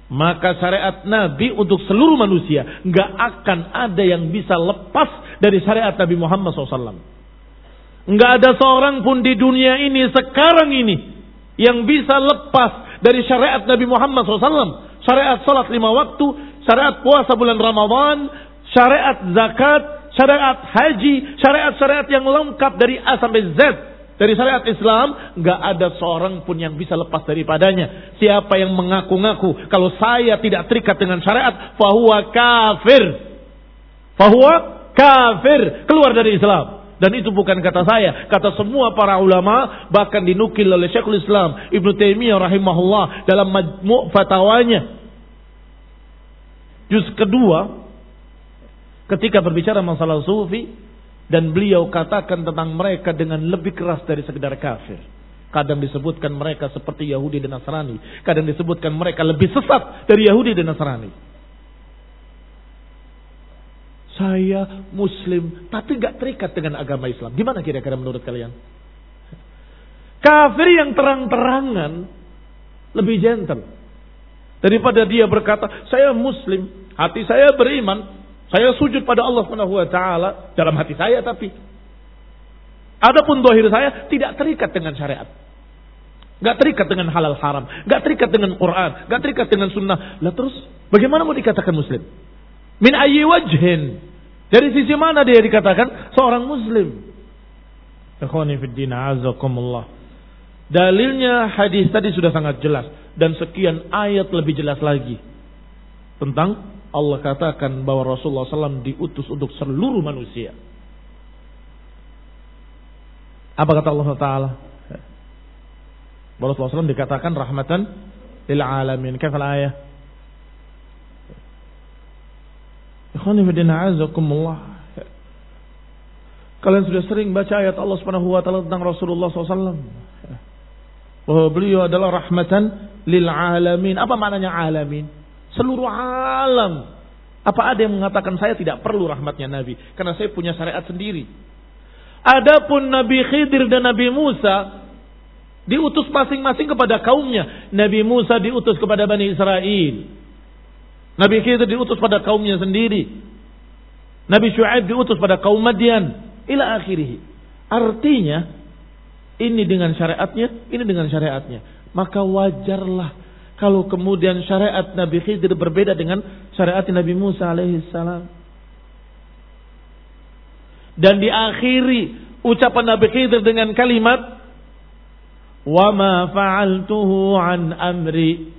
Maka syariat Nabi untuk seluruh manusia nggak akan ada yang bisa lepas dari syariat Nabi Muhammad SAW. Nggak ada seorang pun di dunia ini sekarang ini yang bisa lepas dari syariat Nabi Muhammad SAW. Syariat salat lima waktu, syariat puasa bulan Ramadan, syariat zakat, syariat haji, syariat-syariat yang lengkap dari A sampai Z. Dari syariat Islam, nggak ada seorang pun yang bisa lepas daripadanya. Siapa yang mengaku-ngaku kalau saya tidak terikat dengan syariat, fahuwa kafir. Fahuwa kafir. Keluar dari Islam. Dan itu bukan kata saya, kata semua para ulama, bahkan dinukil oleh Syekhul Islam Ibnu Taimiyah rahimahullah dalam majmu' fatwanya. Juz kedua, ketika berbicara masalah sufi, dan beliau katakan tentang mereka dengan lebih keras dari sekedar kafir. Kadang disebutkan mereka seperti Yahudi dan Nasrani. Kadang disebutkan mereka lebih sesat dari Yahudi dan Nasrani. Saya muslim tapi nggak terikat dengan agama Islam. Gimana kira-kira menurut kalian? Kafir yang terang-terangan lebih gentle. Daripada dia berkata, saya muslim, hati saya beriman, saya sujud pada Allah Subhanahu wa taala dalam hati saya tapi adapun dohir saya tidak terikat dengan syariat. Gak terikat dengan halal haram, gak terikat dengan Quran, gak terikat dengan sunnah. Lah terus bagaimana mau dikatakan muslim? Min ayyi wajhin. Dari sisi mana dia dikatakan seorang muslim? Ikhwani fid din azakumullah. Dalilnya hadis tadi sudah sangat jelas dan sekian ayat lebih jelas lagi tentang Allah katakan bahwa Rasulullah SAW diutus untuk seluruh manusia. Apa kata Allah Taala? Rasulullah SAW dikatakan rahmatan lil alamin. Kafal ayat? Kalian sudah sering baca ayat Allah Subhanahu wa taala tentang Rasulullah SAW. Bahwa beliau adalah rahmatan lil alamin. Apa maknanya alamin? Seluruh alam. Apa ada yang mengatakan saya tidak perlu rahmatnya Nabi? Karena saya punya syariat sendiri. Adapun Nabi Khidir dan Nabi Musa diutus masing-masing kepada kaumnya. Nabi Musa diutus kepada Bani Israel. Nabi Khidir diutus pada kaumnya sendiri. Nabi Shu'aib diutus pada kaum Madian. Ila akhirih. Artinya, ini dengan syariatnya, ini dengan syariatnya. Maka wajarlah kalau kemudian syariat Nabi Khidir berbeda dengan syariat Nabi Musa alaihissalam. Dan diakhiri ucapan Nabi Khidir dengan kalimat wa ma fa'altuhu an amri.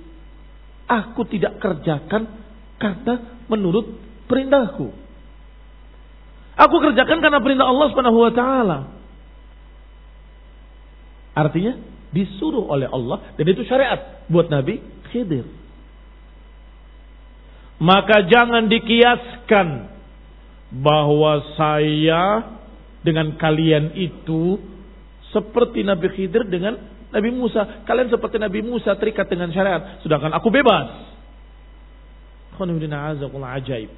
Aku tidak kerjakan karena menurut perintahku. Aku kerjakan karena perintah Allah Subhanahu wa taala. Artinya disuruh oleh Allah dan itu syariat buat Nabi Khidir. Maka jangan dikiaskan bahwa saya dengan kalian itu seperti Nabi Khidir dengan Nabi Musa. Kalian seperti Nabi Musa terikat dengan syariat. Sedangkan aku bebas ajaib.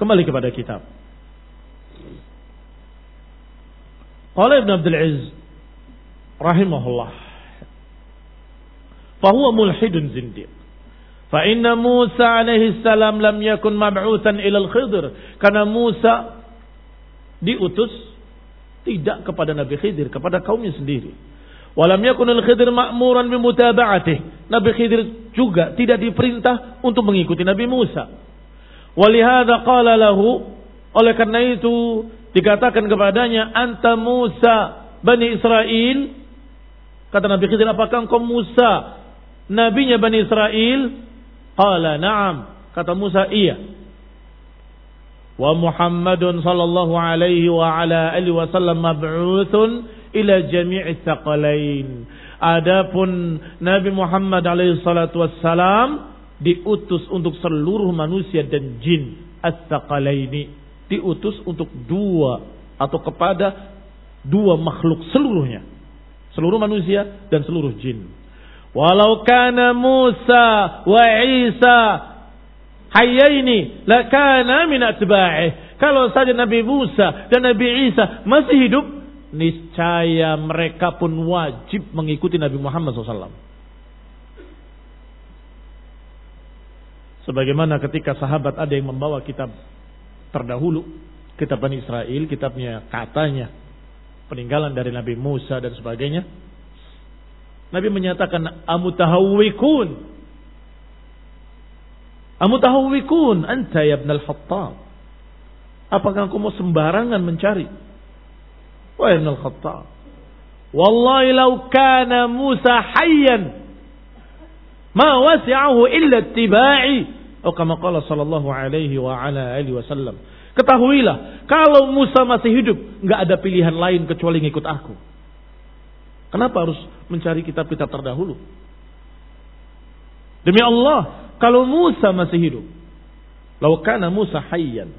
Kembali kepada kitab. Qala Ibn Abdul Aziz rahimahullah. Fahuwa mulhidun zindiq. Fa inna Musa alaihi salam lam yakun mab'utsan ila al-Khidr. Karena Musa diutus tidak kepada Nabi Khidir, kepada kaumnya sendiri. Walam yakun al-Khidir ma'muran bimutaba'atih. Nabi Khidir juga tidak diperintah untuk mengikuti Nabi Musa. Walihada qala lahu oleh karena itu dikatakan kepadanya anta Musa Bani Israel kata Nabi Khidir apakah engkau Musa nabinya Bani Israel qala na'am kata Musa iya wa Muhammadun sallallahu alaihi wa ala alihi wasallam mab'utsun ila jami'i thaqalain. Adapun Nabi Muhammad alaihi salatu wassalam diutus untuk seluruh manusia dan jin as-saqalaini diutus untuk dua atau kepada dua makhluk seluruhnya. Seluruh manusia dan seluruh jin. Walau kana Musa wa Isa hayyaini lakana min atba'ih. Kalau saja Nabi Musa dan Nabi Isa masih hidup niscaya mereka pun wajib mengikuti Nabi Muhammad SAW Sebagaimana ketika sahabat ada yang membawa kitab terdahulu, kitab Bani Israel, kitabnya katanya peninggalan dari Nabi Musa dan sebagainya. Nabi menyatakan amutahawwikun. Amutahawwikun anta ya ibn al-Khattab. Apakah engkau mau sembarangan mencari? Wahai ibn al-Khattab. Wallahi lau kana Musa hayyan Ma wasi'ahu illa tibai. Oh kama qala sallallahu alaihi wa ala alihi wasallam. Ketahuilah, kalau Musa masih hidup, nggak ada pilihan lain kecuali ngikut aku. Kenapa harus mencari kitab-kitab terdahulu? Demi Allah, kalau Musa masih hidup, lau kana Musa hayyan,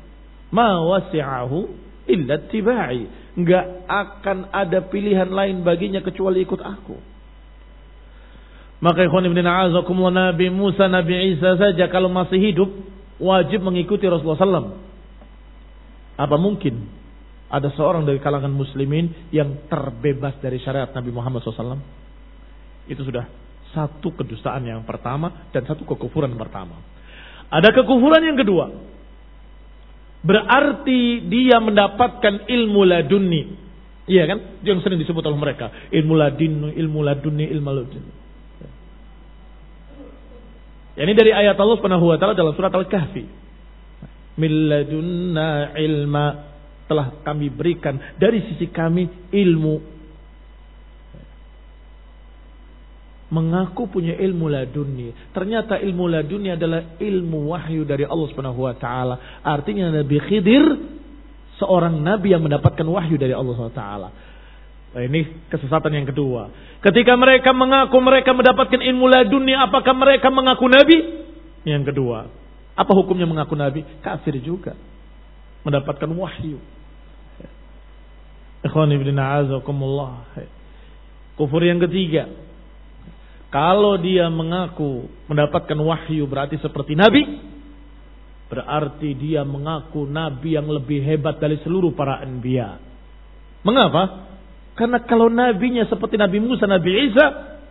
ma wasi'ahu illa tibai. Nggak akan ada pilihan lain baginya kecuali ikut aku. Maka ikhwan ibn a'azakumullah Nabi Musa, Nabi Isa saja kalau masih hidup wajib mengikuti Rasulullah SAW. Apa mungkin ada seorang dari kalangan muslimin yang terbebas dari syariat Nabi Muhammad SAW? Itu sudah satu kedustaan yang pertama dan satu kekufuran pertama. Ada kekufuran yang kedua. Berarti dia mendapatkan ilmu laduni. Iya kan? Yang sering disebut oleh mereka. Ilmu laduni, ilmu laduni, ilmu laduni. Ini dari ayat Allah Subhanahu wa taala dalam surat Al-Kahfi. Milladunna ilma telah kami berikan dari sisi kami ilmu. Mengaku punya ilmu laduni. Ternyata ilmu laduni adalah ilmu wahyu dari Allah Subhanahu wa taala. Artinya Nabi Khidir seorang nabi yang mendapatkan wahyu dari Allah Subhanahu wa taala. Nah, ini kesesatan yang kedua. Ketika mereka mengaku mereka mendapatkan ilmu laduni, apakah mereka mengaku nabi? Yang kedua, apa hukumnya mengaku nabi? Kafir juga. Mendapatkan wahyu. Ikhwan ibn a'azakumullah. Kufur yang ketiga. Kalau dia mengaku mendapatkan wahyu berarti seperti nabi. Berarti dia mengaku nabi yang lebih hebat dari seluruh para anbiya. Mengapa? Karena kalau nabinya seperti Nabi Musa, Nabi Isa,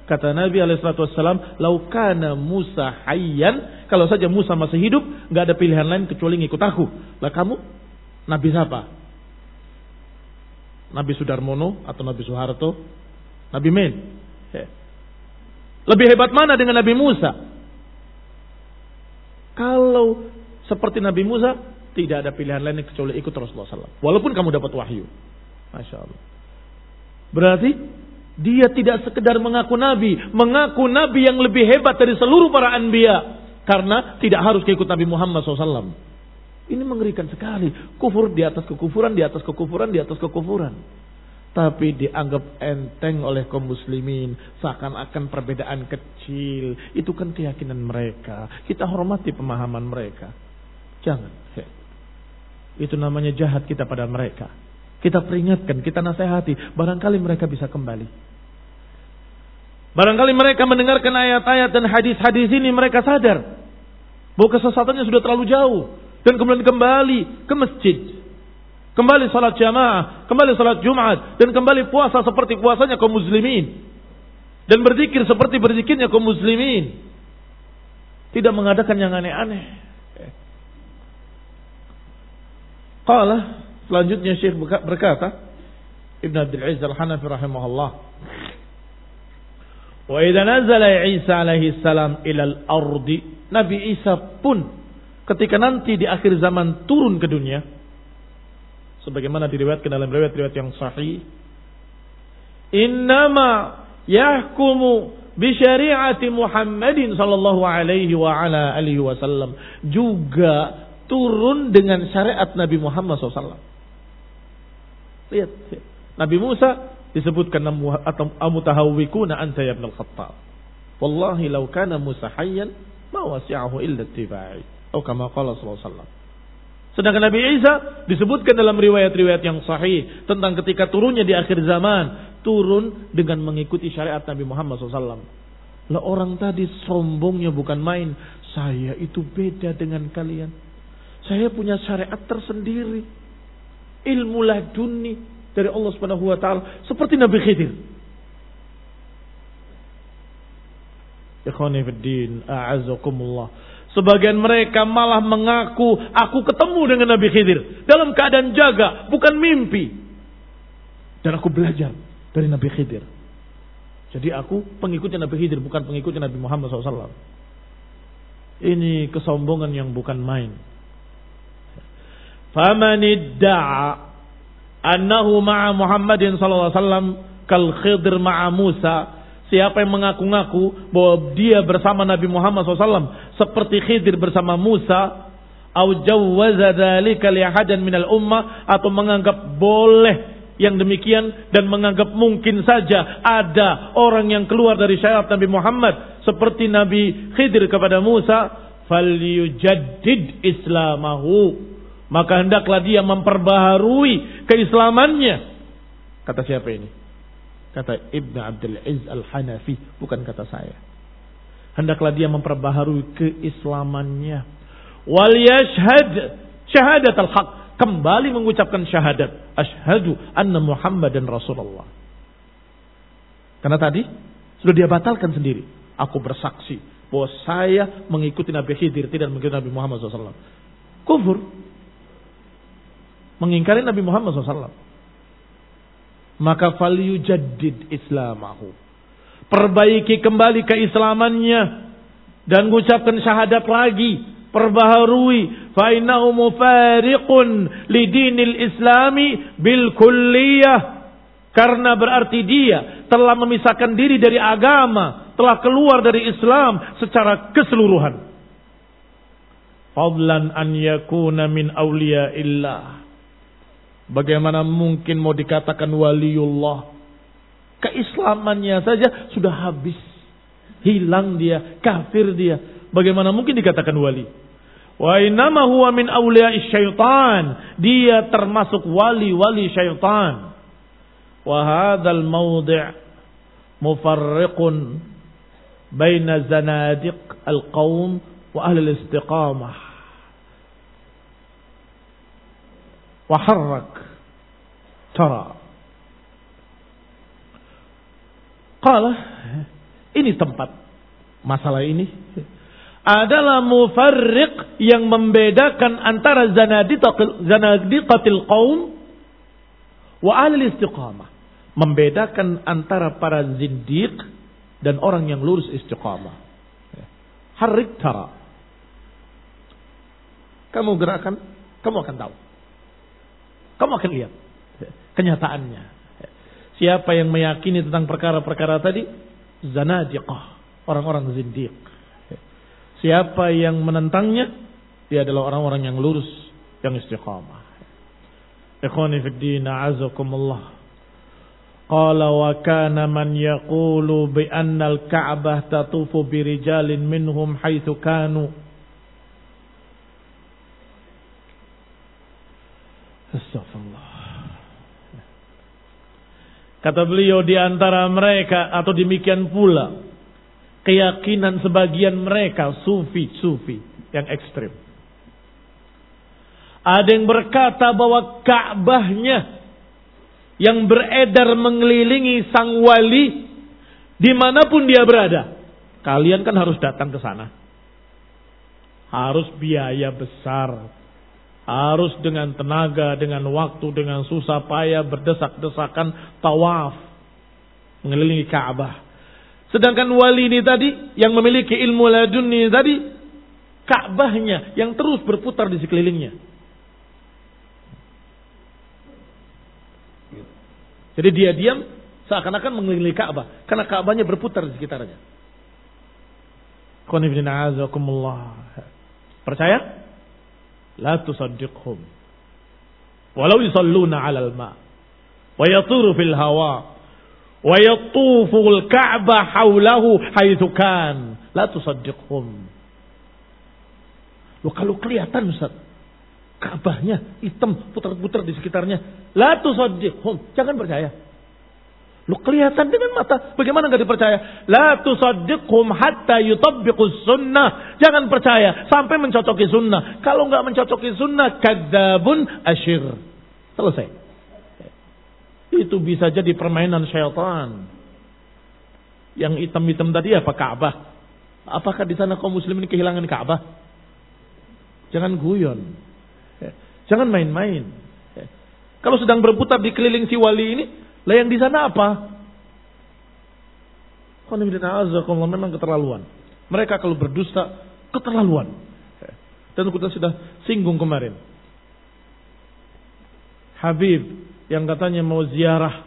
kata Nabi Alaihissalam, laukana Musa hayyan, kalau saja Musa masih hidup, nggak ada pilihan lain kecuali ngikut aku. Lah kamu, Nabi siapa? Nabi Sudarmono atau Nabi Soeharto? Nabi Men? Lebih hebat mana dengan Nabi Musa? Kalau seperti Nabi Musa, tidak ada pilihan lain kecuali ikut Rasulullah SAW. Walaupun kamu dapat wahyu. Masya Allah. Berarti dia tidak sekedar mengaku nabi, mengaku nabi yang lebih hebat dari seluruh para anbiya karena tidak harus ikut Nabi Muhammad SAW. Ini mengerikan sekali. Kufur di atas kekufuran, di atas kekufuran, di atas kekufuran. Tapi dianggap enteng oleh kaum muslimin. Seakan-akan perbedaan kecil. Itu kan keyakinan mereka. Kita hormati pemahaman mereka. Jangan. Itu namanya jahat kita pada mereka. Kita peringatkan, kita nasihati. Barangkali mereka bisa kembali. Barangkali mereka mendengarkan ayat-ayat dan hadis-hadis ini mereka sadar bahwa kesesatannya sudah terlalu jauh. dan kemudian kembali ke masjid. Kembali salat jamaah, kembali salat Jumat dan kembali puasa seperti puasanya kaum muslimin. Dan berzikir seperti berzikirnya kaum muslimin. Tidak mengadakan yang aneh-aneh. Qala selanjutnya Syekh berkata Ibn Abdul Aziz Al-Hanafi rahimahullah Wa idza nazala Isa alaihi salam ila al-ardi, Nabi Isa pun ketika nanti di akhir zaman turun ke dunia sebagaimana diriwayatkan dalam riwayat-riwayat yang sahih innama yahkumu bi syari'ati Muhammadin sallallahu alaihi wa ala alihi wasallam juga turun dengan syariat Nabi Muhammad SAW. Lihat, Nabi Musa disebutkan atau amutahawwikuna anta ya ibn al-Khattab. Wallahi law kana Musa hayyan ma wasi'ahu illa ittiba'i. Atau kama qala sallallahu alaihi wasallam. Sedangkan Nabi Isa disebutkan dalam riwayat-riwayat yang sahih tentang ketika turunnya di akhir zaman, turun dengan mengikuti syariat Nabi Muhammad SAW. Lah orang tadi sombongnya bukan main, saya itu beda dengan kalian. Saya punya syariat tersendiri. Ilmu laduni, dari Allah Subhanahu wa taala seperti Nabi Khidir. Ikhwani fiddin, a'azzakumullah. Sebagian mereka malah mengaku aku ketemu dengan Nabi Khidir dalam keadaan jaga, bukan mimpi. Dan aku belajar dari Nabi Khidir. Jadi aku pengikutnya Nabi Khidir, bukan pengikutnya Nabi Muhammad SAW. Ini kesombongan yang bukan main. Famanidda'a annahu ma'a Muhammadin wasallam kal Khidir ma'a Musa. Siapa yang mengaku-ngaku bahwa dia bersama Nabi Muhammad SAW seperti Khidir bersama Musa, minal ummah atau menganggap boleh yang demikian dan menganggap mungkin saja ada orang yang keluar dari syariat Nabi Muhammad seperti Nabi Khidir kepada Musa, falyujaddid islamahu maka hendaklah dia memperbaharui keislamannya. Kata siapa ini? Kata Ibn Abdul Aziz Al-Hanafi, bukan kata saya. Hendaklah dia memperbaharui keislamannya. Wal yashhad syahadat al-haq. Kembali mengucapkan syahadat. Ashhadu anna Muhammadan Rasulullah. Karena tadi sudah dia batalkan sendiri. Aku bersaksi bahwa saya mengikuti Nabi Khidir tidak mengikuti Nabi Muhammad SAW. Kufur mengingkari Nabi Muhammad SAW. Maka falyujaddid islamahu. Perbaiki kembali keislamannya dan mengucapkan syahadat lagi, perbaharui fa innahu mufariqun lidinil islami bil kulliyah karena berarti dia telah memisahkan diri dari agama, telah keluar dari Islam secara keseluruhan. Fadlan an yakuna min awliya illah Bagaimana mungkin mau dikatakan waliullah? Keislamannya saja sudah habis. Hilang dia, kafir dia. Bagaimana mungkin dikatakan wali? Wa innama huwa min awliya syaitan. Dia termasuk wali-wali syaitan. Wa hadzal mawdi' mufarriqun baina zanadiq al-qaum wa ahli al-istiqamah. Waharrak tara. Qala ini tempat masalah ini adalah mufarriq yang membedakan antara zanadiqatil qaum wa ahli istiqamah. Membedakan antara para zindiq dan orang yang lurus istiqamah. Harrik tara. Kamu gerakan, kamu akan tahu. Kamu akan lihat kenyataannya. Siapa yang meyakini tentang perkara-perkara tadi? Zanadiqah. Orang-orang zindiq. Siapa yang menentangnya? Dia adalah orang-orang yang lurus. Yang istiqamah. Ikhwani fi din, a'azakumullah. Qala wa kana man yaqulu bi anna al-Ka'bah tatufu bi rijalin minhum haitsu kanu. Astagfirullah. Kata beliau di antara mereka atau demikian pula keyakinan sebagian mereka sufi-sufi yang ekstrim. Ada yang berkata bahwa Ka'bahnya yang beredar mengelilingi sang wali di mana pun dia berada. Kalian kan harus datang ke sana. Harus biaya besar. Harus dengan tenaga, dengan waktu, dengan susah payah berdesak-desakan tawaf. Mengelilingi Ka'bah. Sedangkan wali ini tadi yang memiliki ilmu laduni tadi Ka'bahnya yang terus berputar di sekelilingnya. Jadi dia diam seakan-akan mengelilingi Ka'bah karena Ka'bahnya berputar di sekitarnya. Percaya? La tusaddiqhum. Walau yusalluna 'alal ma. Wa yaturu fil hawa. Wa yatufu al-Ka'bah haulahu haitsu kan. La tusaddiqhum. Lo kalau kelihatan Ustaz, Ka'bahnya hitam putar-putar di sekitarnya. La tusaddiqhum. Jangan percaya. Lu kelihatan dengan mata. Bagaimana nggak dipercaya? La tusaddiqhum hatta yutabbiqus sunnah. Jangan percaya sampai mencocoki sunnah. Kalau nggak mencocoki sunnah, kadzabun asyir. Selesai. Itu bisa jadi permainan syaitan. Yang hitam-hitam tadi apa Ka'bah? Apakah di sana kaum muslimin kehilangan Ka'bah? Jangan guyon. Jangan main-main. Kalau sedang berputar di keliling si wali ini, lah yang di sana apa? memang keterlaluan. Mereka kalau berdusta, keterlaluan. Dan kita sudah singgung kemarin. Habib yang katanya mau ziarah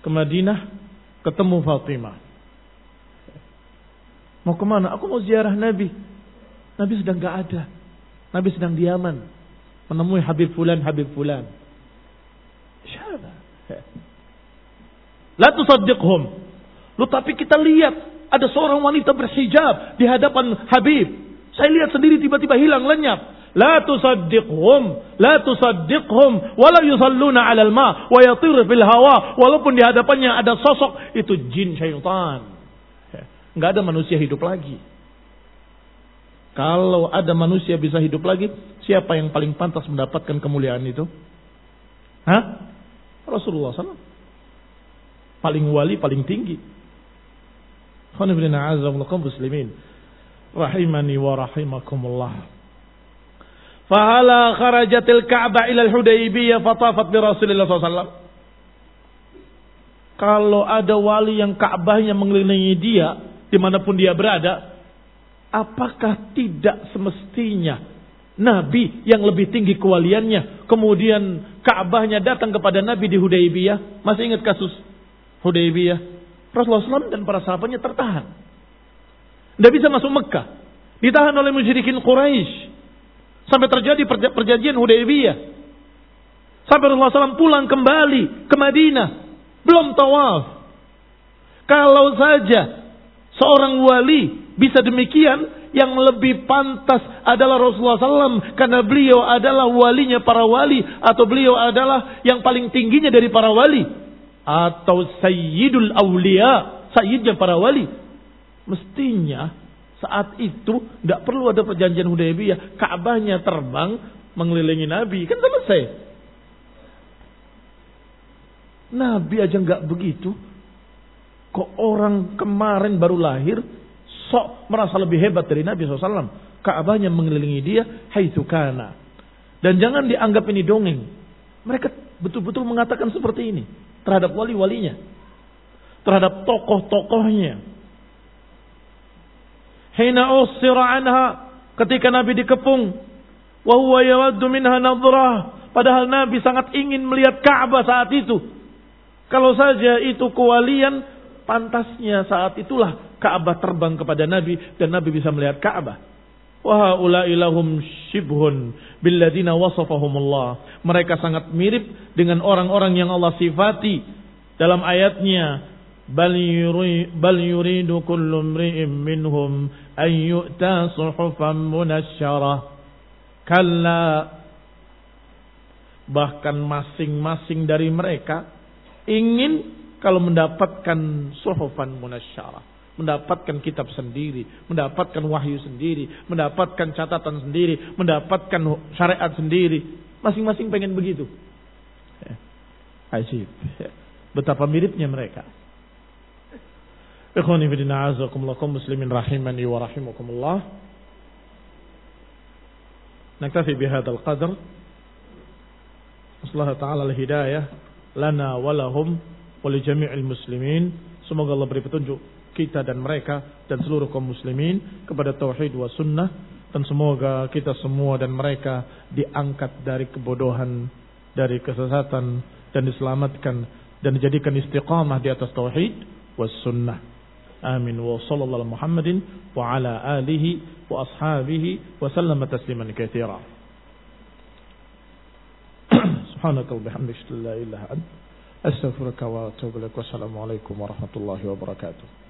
ke Madinah, ketemu Fatimah. Mau ke mana? Aku mau ziarah Nabi. Nabi sedang gak ada. Nabi sedang di Yaman menemui Habib Fulan, Habib Fulan. Syada. La tusaddiqhum. Lu tapi kita lihat ada seorang wanita berhijab di hadapan Habib. Saya lihat sendiri tiba-tiba hilang lenyap. La tusaddiqhum, la tusaddiqhum, wala yusalluna 'alal ma wa yatir fil hawa, walaupun di hadapannya ada sosok itu jin syaitan. Enggak ada manusia hidup lagi. Kalau ada manusia bisa hidup lagi, siapa yang paling pantas mendapatkan kemuliaan itu? Hah? Rasulullah SAW. Paling wali, paling tinggi. muslimin. Rahimani wa rahimakumullah. Fahala kharajatil Ka'bah ila al-Hudaybiyah fatafat bi Rasulullah SAW. Kalau ada wali yang Ka'bahnya mengelilingi dia, di mana pun dia berada, apakah tidak semestinya Nabi yang lebih tinggi kewaliannya, kemudian Ka'bahnya datang kepada Nabi di Hudaybiyah. Masih ingat kasus Hudaybiyah? Rasulullah SAW dan para sahabatnya tertahan. Tidak bisa masuk Mekah. Ditahan oleh musyrikin Quraisy. Sampai terjadi perjanjian Hudaybiyah. Sampai Rasulullah SAW pulang kembali ke Madinah. Belum tawaf. Kalau saja seorang wali bisa demikian, yang lebih pantas adalah Rasulullah SAW karena beliau adalah walinya para wali atau beliau adalah yang paling tingginya dari para wali atau sayyidul awliya, sayyidnya para wali. Mestinya saat itu tidak perlu ada perjanjian Hudaybiyah, Ka'bahnya terbang mengelilingi Nabi, kan selesai. Nabi aja nggak begitu. Kok orang kemarin baru lahir sok merasa lebih hebat dari Nabi SAW. Ka'bahnya mengelilingi dia, hai kana. Dan jangan dianggap ini dongeng. Mereka betul-betul mengatakan seperti ini. Terhadap wali-walinya. Terhadap tokoh-tokohnya. Hina usira anha. Ketika Nabi dikepung. Wahuwa yawaddu minha. Padahal Nabi sangat ingin melihat Ka'bah saat itu. Kalau saja itu kewalian, pantasnya saat itulah Ka'bah terbang kepada Nabi dan Nabi bisa melihat Ka'bah. Wa ilahum shibhun billadina wasafahumullah. Mereka sangat mirip dengan orang-orang yang Allah sifati dalam ayatnya kullu imri'in minhum an yu'ta suhufan munasyarah. Kalla bahkan masing-masing dari mereka ingin kalau mendapatkan suhufan munasyarah mendapatkan kitab sendiri, mendapatkan wahyu sendiri, mendapatkan catatan sendiri, mendapatkan syariat sendiri. Masing-masing pengen begitu. Ajib. Betapa miripnya mereka. Ikhwani fi azakumullah muslimin rahimani wa rahimakumullah. Naktafi bihadzal qadr. Allah taala al-hidayah lana wa lahum wa li jami'il muslimin. Semoga Allah beri petunjuk kita dan mereka dan seluruh kaum muslimin kepada tauhid wa sunnah dan semoga kita semua dan mereka diangkat dari kebodohan, dari kesesatan dan diselamatkan dan dijadikan istiqamah di atas tauhid was sunnah. Amin wa sallallahu Muhammadin wa ala alihi wa ashabihi wa sallama tasliman katsira. <clears throat> Subhanaka wa bihamdika la ilaha illa anta astaghfiruka wa atubu ilaik. Wassalamu alaikum warahmatullahi wabarakatuh.